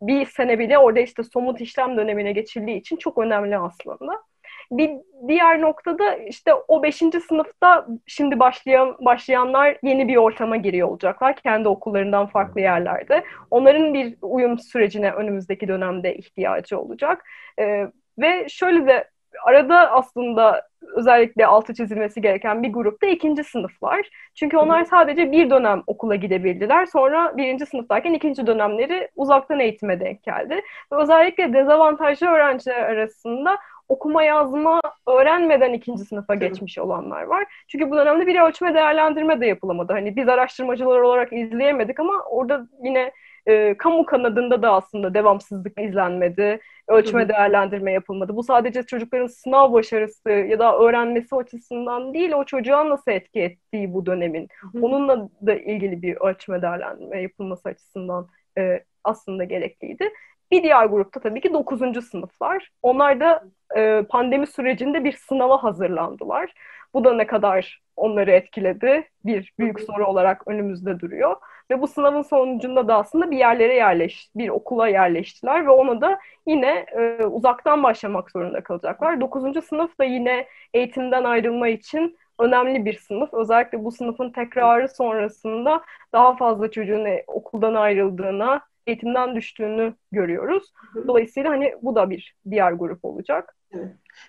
bir sene bile orada işte somut işlem dönemine geçildiği için çok önemli aslında. Bir diğer noktada işte o beşinci sınıfta şimdi başlayan başlayanlar yeni bir ortama giriyor olacaklar. Kendi okullarından farklı yerlerde. Onların bir uyum sürecine önümüzdeki dönemde ihtiyacı olacak. Ee, ve şöyle de arada aslında özellikle altı çizilmesi gereken bir grupta ikinci sınıflar. Çünkü onlar sadece bir dönem okula gidebildiler. Sonra birinci sınıftayken ikinci dönemleri uzaktan eğitime denk geldi. Ve özellikle dezavantajlı öğrenciler arasında okuma yazma öğrenmeden ikinci sınıfa geçmiş olanlar var. Çünkü bu dönemde bir ölçme değerlendirme de yapılamadı. Hani biz araştırmacılar olarak izleyemedik ama orada yine e, kamu kanadında da aslında devamsızlık izlenmedi, ölçme değerlendirme yapılmadı. Bu sadece çocukların sınav başarısı ya da öğrenmesi açısından değil, o çocuğa nasıl etki ettiği bu dönemin. Onunla da ilgili bir ölçme değerlendirme yapılması açısından e, aslında gerekliydi. Bir diğer grupta tabii ki 9. sınıflar. Onlar da e, pandemi sürecinde bir sınava hazırlandılar. Bu da ne kadar onları etkiledi bir büyük soru olarak önümüzde duruyor. Ve bu sınavın sonucunda da aslında bir yerlere yerleş, bir okula yerleştiler ve ona da yine e, uzaktan başlamak zorunda kalacaklar. Dokuzuncu sınıf da yine eğitimden ayrılma için önemli bir sınıf. Özellikle bu sınıfın tekrarı sonrasında daha fazla çocuğun e, okuldan ayrıldığına, eğitimden düştüğünü görüyoruz. Dolayısıyla hani bu da bir diğer grup olacak.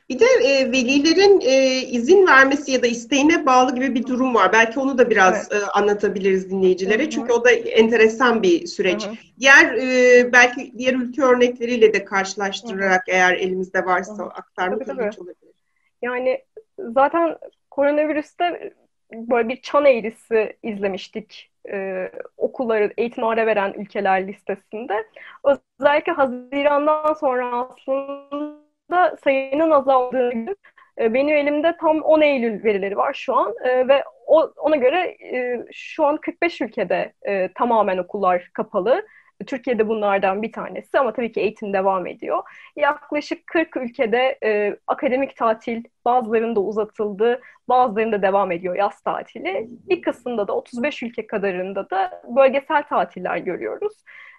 Bir de e, velilerin e, izin vermesi ya da isteğine bağlı gibi bir durum var. Belki onu da biraz evet. e, anlatabiliriz dinleyicilere. Hı-hı. Çünkü o da enteresan bir süreç. Hı-hı. Diğer e, belki diğer ülke örnekleriyle de karşılaştırarak Hı-hı. eğer elimizde varsa Hı-hı. aktarmak tabii, olabilir. Yani zaten koronavirüste böyle bir çan eğrisi izlemiştik e, okulları eğitim ara veren ülkeler listesinde. Özellikle Haziran'dan sonra aslında da sayının azaldığını e, benim elimde tam 10 Eylül verileri var şu an e, ve o, ona göre e, şu an 45 ülkede e, tamamen okullar kapalı. Türkiye'de bunlardan bir tanesi ama tabii ki eğitim devam ediyor. Yaklaşık 40 ülkede e, akademik tatil bazılarında uzatıldı, bazılarında devam ediyor yaz tatili. Bir kısmında da 35 ülke kadarında da bölgesel tatiller görüyoruz.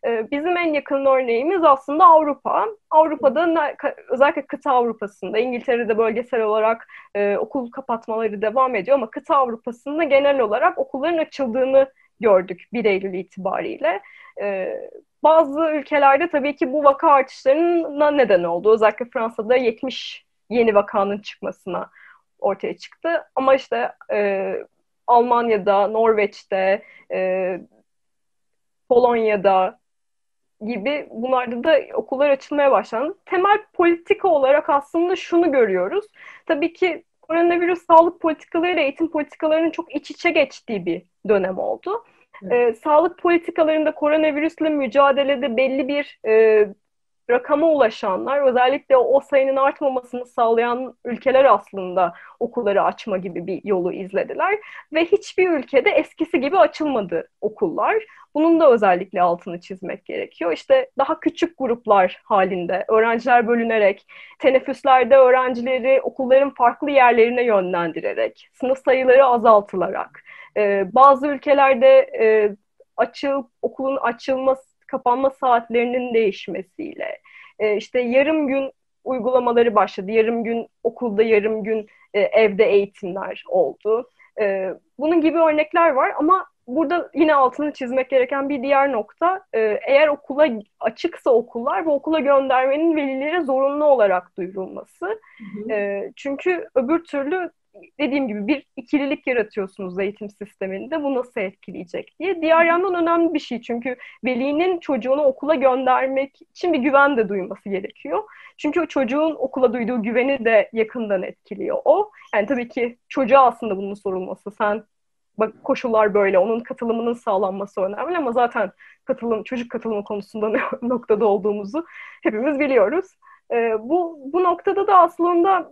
E, bizim en yakın örneğimiz aslında Avrupa. Avrupa'da özellikle kıta Avrupa'sında, İngiltere'de bölgesel olarak e, okul kapatmaları devam ediyor ama kıta Avrupa'sında genel olarak okulların açıldığını gördük 1 Eylül itibariyle. E, bazı ülkelerde tabii ki bu vaka artışlarına neden oldu. Özellikle Fransa'da 70 yeni vakanın çıkmasına ortaya çıktı. Ama işte e, Almanya'da, Norveç'te, e, Polonya'da gibi bunlarda da okullar açılmaya başlandı. Temel politika olarak aslında şunu görüyoruz. Tabii ki koronavirüs sağlık politikaları eğitim politikalarının çok iç içe geçtiği bir dönem oldu. Evet. Ee, sağlık politikalarında koronavirüsle mücadelede belli bir e, rakama ulaşanlar, özellikle o sayının artmamasını sağlayan ülkeler aslında okulları açma gibi bir yolu izlediler. Ve hiçbir ülkede eskisi gibi açılmadı okullar. Bunun da özellikle altını çizmek gerekiyor. İşte daha küçük gruplar halinde öğrenciler bölünerek, teneffüslerde öğrencileri okulların farklı yerlerine yönlendirerek, sınıf sayıları azaltılarak, e, bazı ülkelerde e, açıl, okulun açılması, kapanma saatlerinin değişmesiyle, e, işte yarım gün uygulamaları başladı. Yarım gün okulda, yarım gün e, evde eğitimler oldu. E, bunun gibi örnekler var ama burada yine altını çizmek gereken bir diğer nokta e, eğer okula açıksa okullar bu okula göndermenin velilere zorunlu olarak duyurulması. Hı hı. E, çünkü öbür türlü dediğim gibi bir ikililik yaratıyorsunuz eğitim sisteminde. Bu nasıl etkileyecek diye. Diğer yandan önemli bir şey çünkü velinin çocuğunu okula göndermek için bir güven de duyması gerekiyor. Çünkü o çocuğun okula duyduğu güveni de yakından etkiliyor o. Yani tabii ki çocuğa aslında bunun sorulması. Sen bak koşullar böyle, onun katılımının sağlanması önemli ama zaten katılım, çocuk katılımı konusunda [LAUGHS] noktada olduğumuzu hepimiz biliyoruz. E, bu, bu noktada da aslında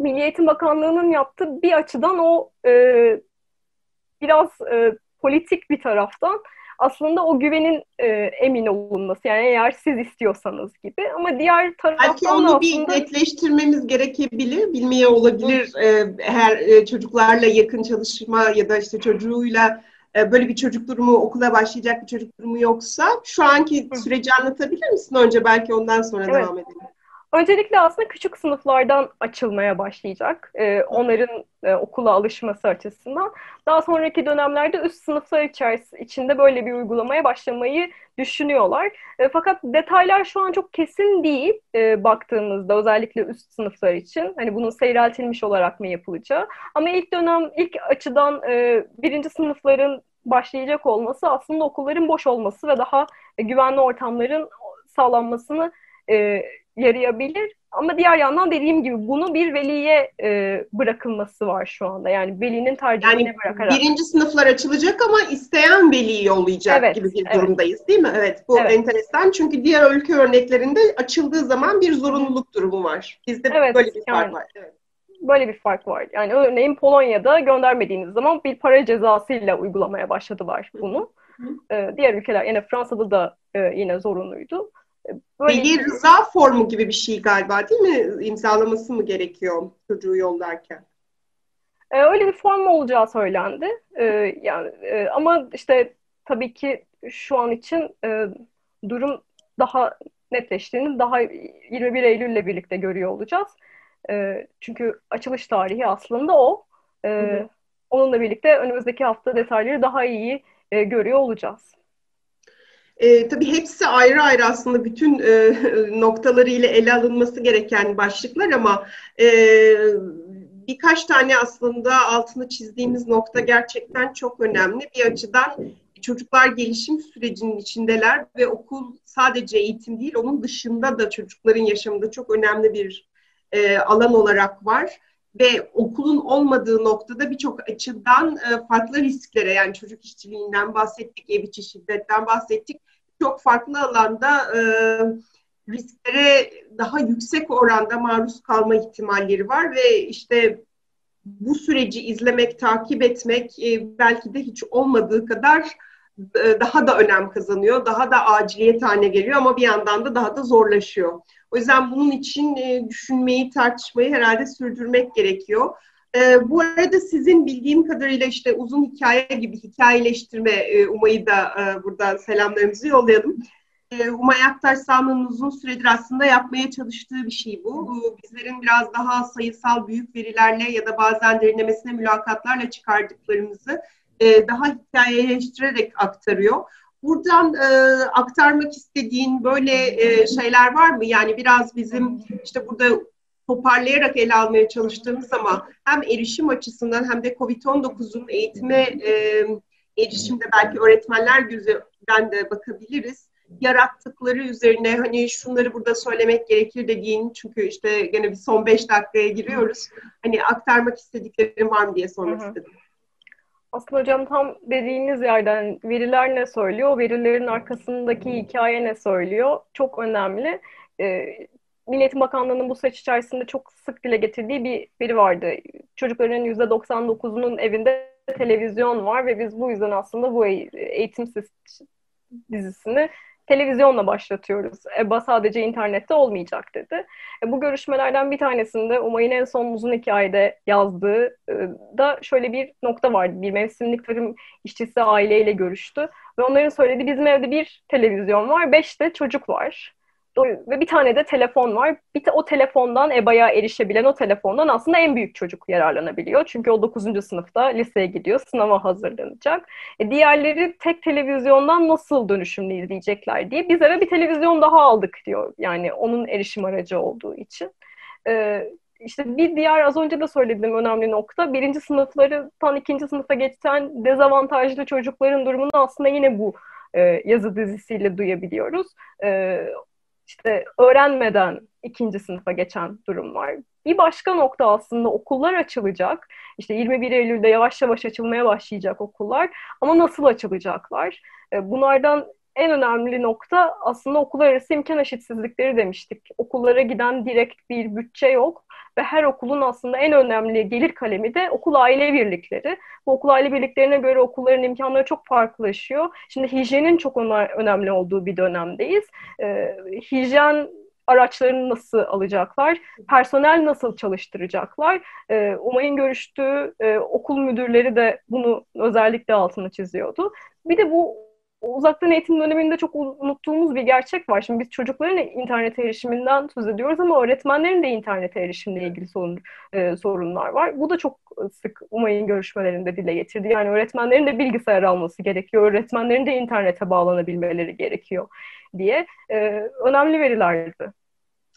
Milli Eğitim Bakanlığı'nın yaptığı bir açıdan o e, biraz e, politik bir taraftan aslında o güvenin e, emin olunması. Yani eğer siz istiyorsanız gibi. Ama diğer taraftan Belki onu aslında... bir netleştirmemiz gerekebilir. Bilmeye olabilir. E, eğer e, çocuklarla yakın çalışma ya da işte çocuğuyla e, böyle bir çocuk durumu okula başlayacak bir çocuk durumu yoksa şu anki süreci anlatabilir misin önce? Belki ondan sonra evet. devam edelim. Öncelikle aslında küçük sınıflardan açılmaya başlayacak. Ee, onların e, okula alışması açısından. Daha sonraki dönemlerde üst sınıflar içerisinde içinde böyle bir uygulamaya başlamayı düşünüyorlar. E, fakat detaylar şu an çok kesin değil e, baktığımızda özellikle üst sınıflar için. Hani bunun seyreltilmiş olarak mı yapılacağı. Ama ilk dönem, ilk açıdan e, birinci sınıfların başlayacak olması aslında okulların boş olması ve daha güvenli ortamların sağlanmasını e, yarayabilir. Ama diğer yandan dediğim gibi bunu bir veliye e, bırakılması var şu anda. Yani velinin tercihine yani bırakarak. Birinci sınıflar açılacak ama isteyen veli yollayacak evet, gibi bir evet. durumdayız değil mi? Evet bu evet. enteresan. Çünkü diğer ülke örneklerinde açıldığı zaman bir zorunluluk durumu var. Bizde evet, böyle bir yani, fark var. Evet. Böyle bir fark var. Yani örneğin Polonya'da göndermediğiniz zaman bir para cezasıyla uygulamaya başladılar bunu. Ee, diğer ülkeler yine Fransa'da da e, yine zorunluydu. Böyle Veli rıza formu gibi bir şey galiba değil mi? İmzalaması mı gerekiyor çocuğu yollarken? Ee, öyle bir form olacağı söylendi. Ee, yani e, ama işte tabii ki şu an için e, durum daha netleştiğini daha 21 Eylül ile birlikte görüyor olacağız. E, çünkü açılış tarihi aslında o. E, hı hı. Onunla birlikte önümüzdeki hafta detayları daha iyi e, görüyor olacağız. E, tabii hepsi ayrı ayrı aslında bütün e, [LAUGHS] noktalarıyla ele alınması gereken başlıklar ama e, birkaç tane aslında altını çizdiğimiz nokta gerçekten çok önemli. Bir açıdan çocuklar gelişim sürecinin içindeler ve okul sadece eğitim değil, onun dışında da çocukların yaşamında çok önemli bir e, alan olarak var ve okulun olmadığı noktada birçok açıdan e, farklı risklere yani çocuk işçiliğinden bahsettik, ev içi şiddetten bahsettik çok farklı alanda e, risklere daha yüksek oranda maruz kalma ihtimalleri var ve işte bu süreci izlemek, takip etmek e, belki de hiç olmadığı kadar e, daha da önem kazanıyor, daha da aciliyet haline geliyor ama bir yandan da daha da zorlaşıyor. O yüzden bunun için e, düşünmeyi, tartışmayı herhalde sürdürmek gerekiyor. E, bu arada sizin bildiğim kadarıyla işte uzun hikaye gibi hikayeleştirme e, Umay'ı da e, burada selamlarımızı yollayalım. E, Umay Aktaş Sağlı'nın uzun süredir aslında yapmaya çalıştığı bir şey bu. bu. Bizlerin biraz daha sayısal büyük verilerle ya da bazen derinlemesine mülakatlarla çıkardıklarımızı e, daha hikayeleştirerek aktarıyor. Buradan e, aktarmak istediğin böyle e, şeyler var mı? Yani biraz bizim işte burada toparlayarak ele almaya çalıştığımız ama hem erişim açısından hem de COVID-19'un eğitime e, erişimde belki öğretmenler gözünden de bakabiliriz. Yarattıkları üzerine hani şunları burada söylemek gerekir dediğin çünkü işte gene bir son beş dakikaya giriyoruz. Hani aktarmak istediklerim var mı diye sormak istedim. Aslında hocam tam dediğiniz yerden veriler ne söylüyor, verilerin arkasındaki hikaye ne söylüyor çok önemli. Ee, Milli Eğitim Bakanlığı'nın bu süreç içerisinde çok sık dile getirdiği bir veri vardı. Çocukların %99'unun evinde televizyon var ve biz bu yüzden aslında bu eğitim dizisini televizyonla başlatıyoruz. EBA sadece internette olmayacak dedi. E, bu görüşmelerden bir tanesinde Umay'ın en son uzun hikayede yazdığı e, da şöyle bir nokta vardı. Bir mevsimlik tarım işçisi aileyle görüştü. Ve onların söylediği bizim evde bir televizyon var, beş de çocuk var ve bir tane de telefon var. Bir te, o telefondan EBA'ya erişebilen o telefondan aslında en büyük çocuk yararlanabiliyor. Çünkü o 9. sınıfta liseye gidiyor, sınava hazırlanacak. E, diğerleri tek televizyondan nasıl dönüşümlü izleyecekler diye biz eve bir televizyon daha aldık diyor. Yani onun erişim aracı olduğu için. E, işte bir diğer az önce de söylediğim önemli nokta birinci sınıflardan ikinci sınıfa geçen dezavantajlı çocukların durumunu aslında yine bu e, yazı dizisiyle duyabiliyoruz. E, işte öğrenmeden ikinci sınıfa geçen durum var. Bir başka nokta aslında okullar açılacak. İşte 21 Eylül'de yavaş yavaş açılmaya başlayacak okullar. Ama nasıl açılacaklar? E, bunlardan en önemli nokta aslında okullar arası imkan eşitsizlikleri demiştik. Okullara giden direkt bir bütçe yok ve her okulun aslında en önemli gelir kalemi de okul aile birlikleri. Bu okul aile birliklerine göre okulların imkanları çok farklılaşıyor. Şimdi hijyenin çok önemli olduğu bir dönemdeyiz. Ee, hijyen araçlarını nasıl alacaklar, personel nasıl çalıştıracaklar. E, Umay'ın görüştüğü e, okul müdürleri de bunu özellikle altını çiziyordu. Bir de bu uzaktan eğitim döneminde çok unuttuğumuz bir gerçek var. Şimdi biz çocukların internet erişiminden söz ediyoruz ama öğretmenlerin de internet erişimle ilgili sorun, e, sorunlar var. Bu da çok sık Umay'ın görüşmelerinde dile getirdi. Yani öğretmenlerin de bilgisayar alması gerekiyor. Öğretmenlerin de internete bağlanabilmeleri gerekiyor diye e, önemli verilerdi.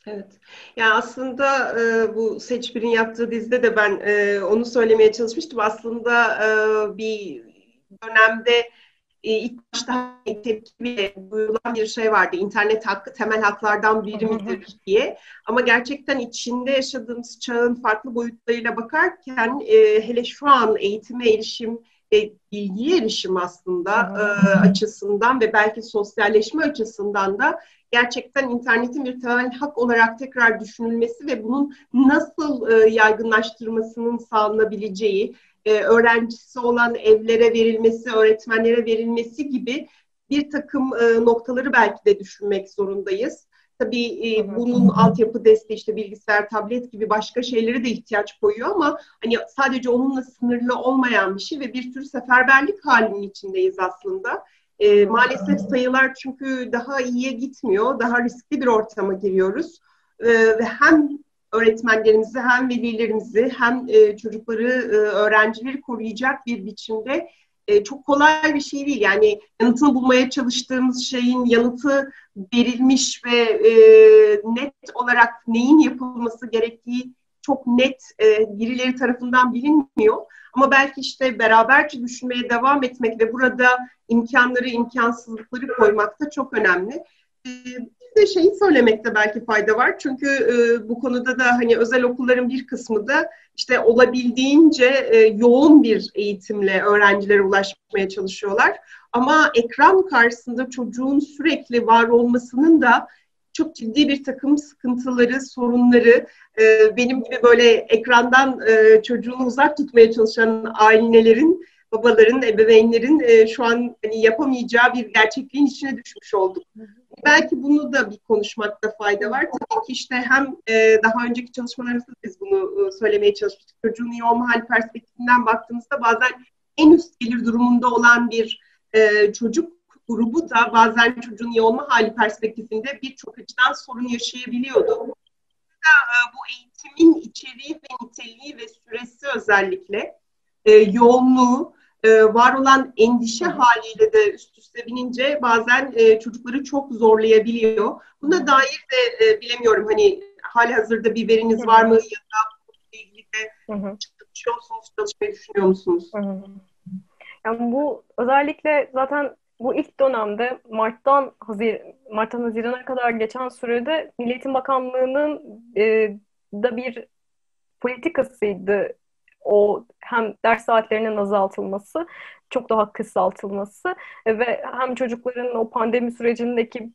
Evet. Yani aslında e, bu Seçbir'in yaptığı dizide de ben e, onu söylemeye çalışmıştım. Aslında e, bir dönemde e, ilk başta tepki duyulan bir şey vardı. İnternet hakkı temel haklardan biri midir diye. Ama gerçekten içinde yaşadığımız çağın farklı boyutlarıyla bakarken e, hele şu an eğitime erişim ve bilgiye erişim aslında e, açısından ve belki sosyalleşme açısından da gerçekten internetin bir temel hak olarak tekrar düşünülmesi ve bunun nasıl e, yaygınlaştırmasının sağlanabileceği, e, öğrencisi olan evlere verilmesi, öğretmenlere verilmesi gibi bir takım e, noktaları belki de düşünmek zorundayız. Tabii e, bunun altyapı desteği işte bilgisayar, tablet gibi başka şeylere de ihtiyaç koyuyor ama hani sadece onunla sınırlı olmayan bir şey ve bir tür seferberlik halinin içindeyiz aslında. E, maalesef sayılar çünkü daha iyiye gitmiyor, daha riskli bir ortama giriyoruz e, ve hem öğretmenlerimizi hem velilerimizi hem e, çocukları, e, öğrencileri koruyacak bir biçimde e, çok kolay bir şey değil. Yani yanıtını bulmaya çalıştığımız şeyin yanıtı verilmiş ve net olarak neyin yapılması gerektiği çok net birileri tarafından bilinmiyor. Ama belki işte beraberce düşünmeye devam etmek ve burada imkanları, imkansızlıkları koymak da çok önemli. De şeyi söylemekte belki fayda var. Çünkü e, bu konuda da hani özel okulların bir kısmı da işte olabildiğince e, yoğun bir eğitimle öğrencilere ulaşmaya çalışıyorlar. Ama ekran karşısında çocuğun sürekli var olmasının da çok ciddi bir takım sıkıntıları, sorunları, e, benim gibi böyle ekrandan e, çocuğunu uzak tutmaya çalışan ailelerin, babaların, ebeveynlerin e, şu an hani yapamayacağı bir gerçekliğin içine düşmüş olduk. Belki bunu da bir konuşmakta fayda var. Tabii ki işte hem e, daha önceki çalışmalarımızda biz bunu e, söylemeye çalışmıştık. Çocuğun iyi olma hali perspektifinden baktığımızda bazen en üst gelir durumunda olan bir e, çocuk grubu da bazen çocuğun iyi olma hali perspektifinde birçok açıdan sorun yaşayabiliyordu. E, bu eğitimin içeriği ve niteliği ve süresi özellikle e, yoğunluğu, e, var olan endişe haliyle de üst üste binince bazen e, çocukları çok zorlayabiliyor. Buna dair de e, bilemiyorum hani hali hazırda bir veriniz var mı ya da ilgili de çalışıyor musunuz, çalışmayı düşünüyor musunuz? Yani bu özellikle zaten bu ilk dönemde Mart'tan Hazir Mart'tan Haziran'a kadar geçen sürede Milli Eğitim Bakanlığı'nın e, da bir politikasıydı o hem ders saatlerinin azaltılması, çok daha kısaltılması ve hem çocukların o pandemi sürecindeki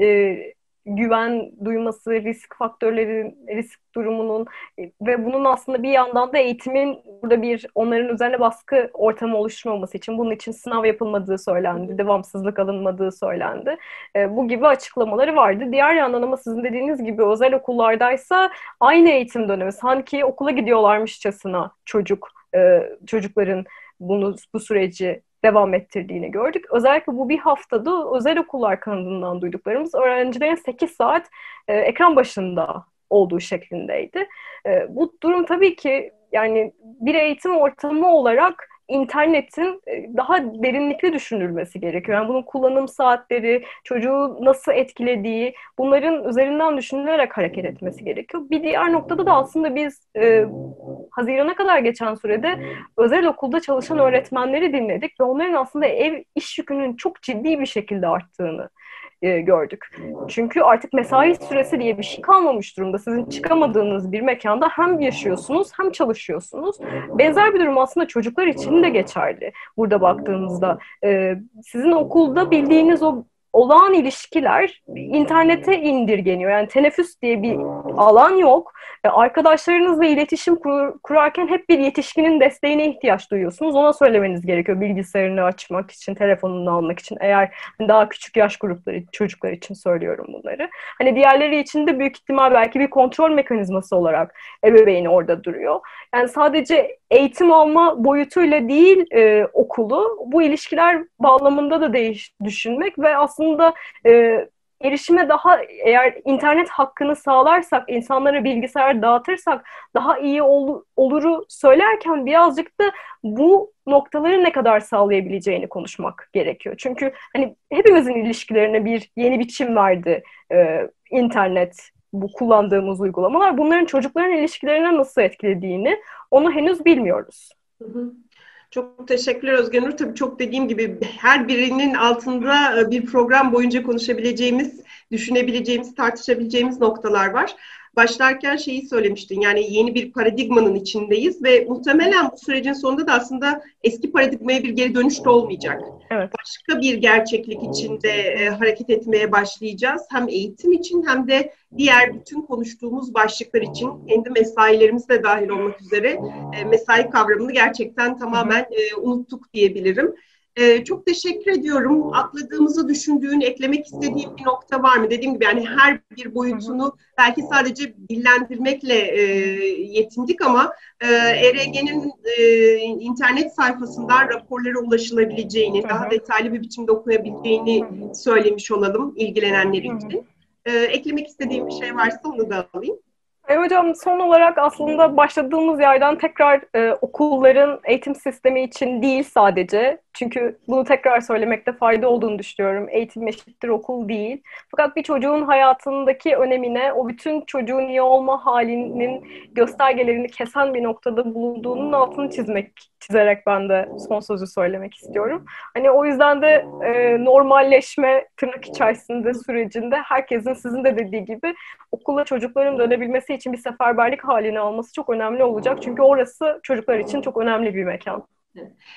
e, güven duyması, risk faktörleri, risk durumunun e, ve bunun aslında bir yandan da eğitimin burada bir onların üzerine baskı ortamı oluşturmaması için bunun için sınav yapılmadığı söylendi, devamsızlık alınmadığı söylendi. E, bu gibi açıklamaları vardı. Diğer yandan ama sizin dediğiniz gibi özel okullardaysa aynı eğitim dönemi sanki okula gidiyorlarmışçasına çocuk e, çocukların bunu bu süreci devam ettirdiğini gördük. Özellikle bu bir haftada özel okullar kanadından duyduklarımız öğrencilerin 8 saat e, ekran başında olduğu şeklindeydi. E, bu durum tabii ki yani bir eğitim ortamı olarak internetin e, daha derinlikli düşünülmesi gerekiyor. Yani bunun kullanım saatleri, çocuğu nasıl etkilediği, bunların üzerinden düşünülerek hareket etmesi gerekiyor. Bir diğer noktada da aslında biz e, Haziran'a kadar geçen sürede özel okulda çalışan öğretmenleri dinledik ve onların aslında ev iş yükünün çok ciddi bir şekilde arttığını e, gördük. Çünkü artık mesai süresi diye bir şey kalmamış durumda. Sizin çıkamadığınız bir mekanda hem yaşıyorsunuz hem çalışıyorsunuz. Benzer bir durum aslında çocuklar için de geçerli. Burada baktığınızda e, sizin okulda bildiğiniz o olağan ilişkiler internete indirgeniyor. Yani teneffüs diye bir alan yok. E, arkadaşlarınızla iletişim kur, kurarken hep bir yetişkinin desteğine ihtiyaç duyuyorsunuz. Ona söylemeniz gerekiyor bilgisayarını açmak için, telefonunu almak için. Eğer daha küçük yaş grupları, çocuklar için söylüyorum bunları. Hani diğerleri için de büyük ihtimal belki bir kontrol mekanizması olarak ebeveyn orada duruyor. Yani sadece eğitim alma boyutuyla değil e, okulu bu ilişkiler bağlamında da değiş düşünmek ve aslında e, erişime daha eğer internet hakkını sağlarsak, insanlara bilgisayar dağıtırsak daha iyi ol, oluru söylerken birazcık da bu noktaları ne kadar sağlayabileceğini konuşmak gerekiyor. Çünkü hani hepimizin ilişkilerine bir yeni biçim verdi e, internet, bu kullandığımız uygulamalar. Bunların çocukların ilişkilerine nasıl etkilediğini onu henüz bilmiyoruz. Hı hı. Çok teşekkürler Özgen Nur. Tabii çok dediğim gibi her birinin altında e, bir program boyunca konuşabileceğimiz, düşünebileceğimiz, tartışabileceğimiz noktalar var başlarken şeyi söylemiştin. Yani yeni bir paradigmanın içindeyiz ve muhtemelen bu sürecin sonunda da aslında eski paradigmaya bir geri dönüş de olmayacak. Evet. Başka bir gerçeklik içinde e, hareket etmeye başlayacağız. Hem eğitim için hem de diğer bütün konuştuğumuz başlıklar için kendi mesailerimiz de dahil olmak üzere e, mesai kavramını gerçekten tamamen e, unuttuk diyebilirim. Ee, çok teşekkür ediyorum. Atladığımızı düşündüğün, eklemek istediğin bir nokta var mı? Dediğim gibi yani her bir boyutunu belki sadece dillendirmekle e, yetindik ama e, ERG'nin e, internet sayfasından raporlara ulaşılabileceğini, daha detaylı bir biçimde okuyabileceğini söylemiş olalım ilgilenenler için. E, eklemek istediğim bir şey varsa onu da alayım. E hocam son olarak aslında başladığımız yerden tekrar e, okulların eğitim sistemi için değil sadece çünkü bunu tekrar söylemekte fayda olduğunu düşünüyorum. Eğitim eşittir okul değil. Fakat bir çocuğun hayatındaki önemine, o bütün çocuğun iyi olma halinin göstergelerini kesen bir noktada bulunduğunun altını çizmek, çizerek ben de son sözü söylemek istiyorum. Hani o yüzden de e, normalleşme tırnak içerisinde sürecinde herkesin sizin de dediği gibi okula çocukların dönebilmesi için bir seferberlik halini alması çok önemli olacak. Çünkü orası çocuklar için çok önemli bir mekan.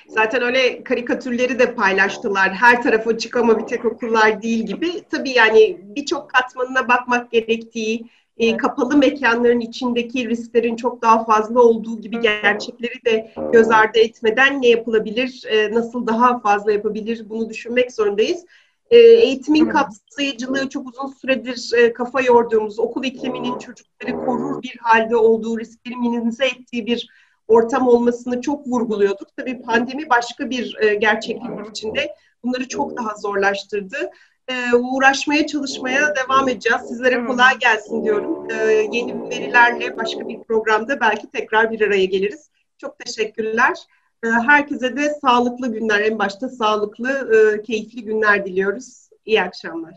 Zaten öyle karikatürleri de paylaştılar. Her tarafı açık ama bir tek okullar değil gibi. Tabii yani birçok katmanına bakmak gerektiği, e, kapalı mekanların içindeki risklerin çok daha fazla olduğu gibi gerçekleri de göz ardı etmeden ne yapılabilir, e, nasıl daha fazla yapabilir bunu düşünmek zorundayız. E, eğitimin kapsayıcılığı çok uzun süredir kafa yorduğumuz, okul ikliminin çocukları korur bir halde olduğu, riskleri minimize ettiği bir ortam olmasını çok vurguluyorduk. Tabii pandemi başka bir e, gerçeklik içinde bunları çok daha zorlaştırdı. E, uğraşmaya, çalışmaya devam edeceğiz. Sizlere kolay gelsin diyorum. E, yeni verilerle başka bir programda belki tekrar bir araya geliriz. Çok teşekkürler. E, herkese de sağlıklı günler, en başta sağlıklı, e, keyifli günler diliyoruz. İyi akşamlar.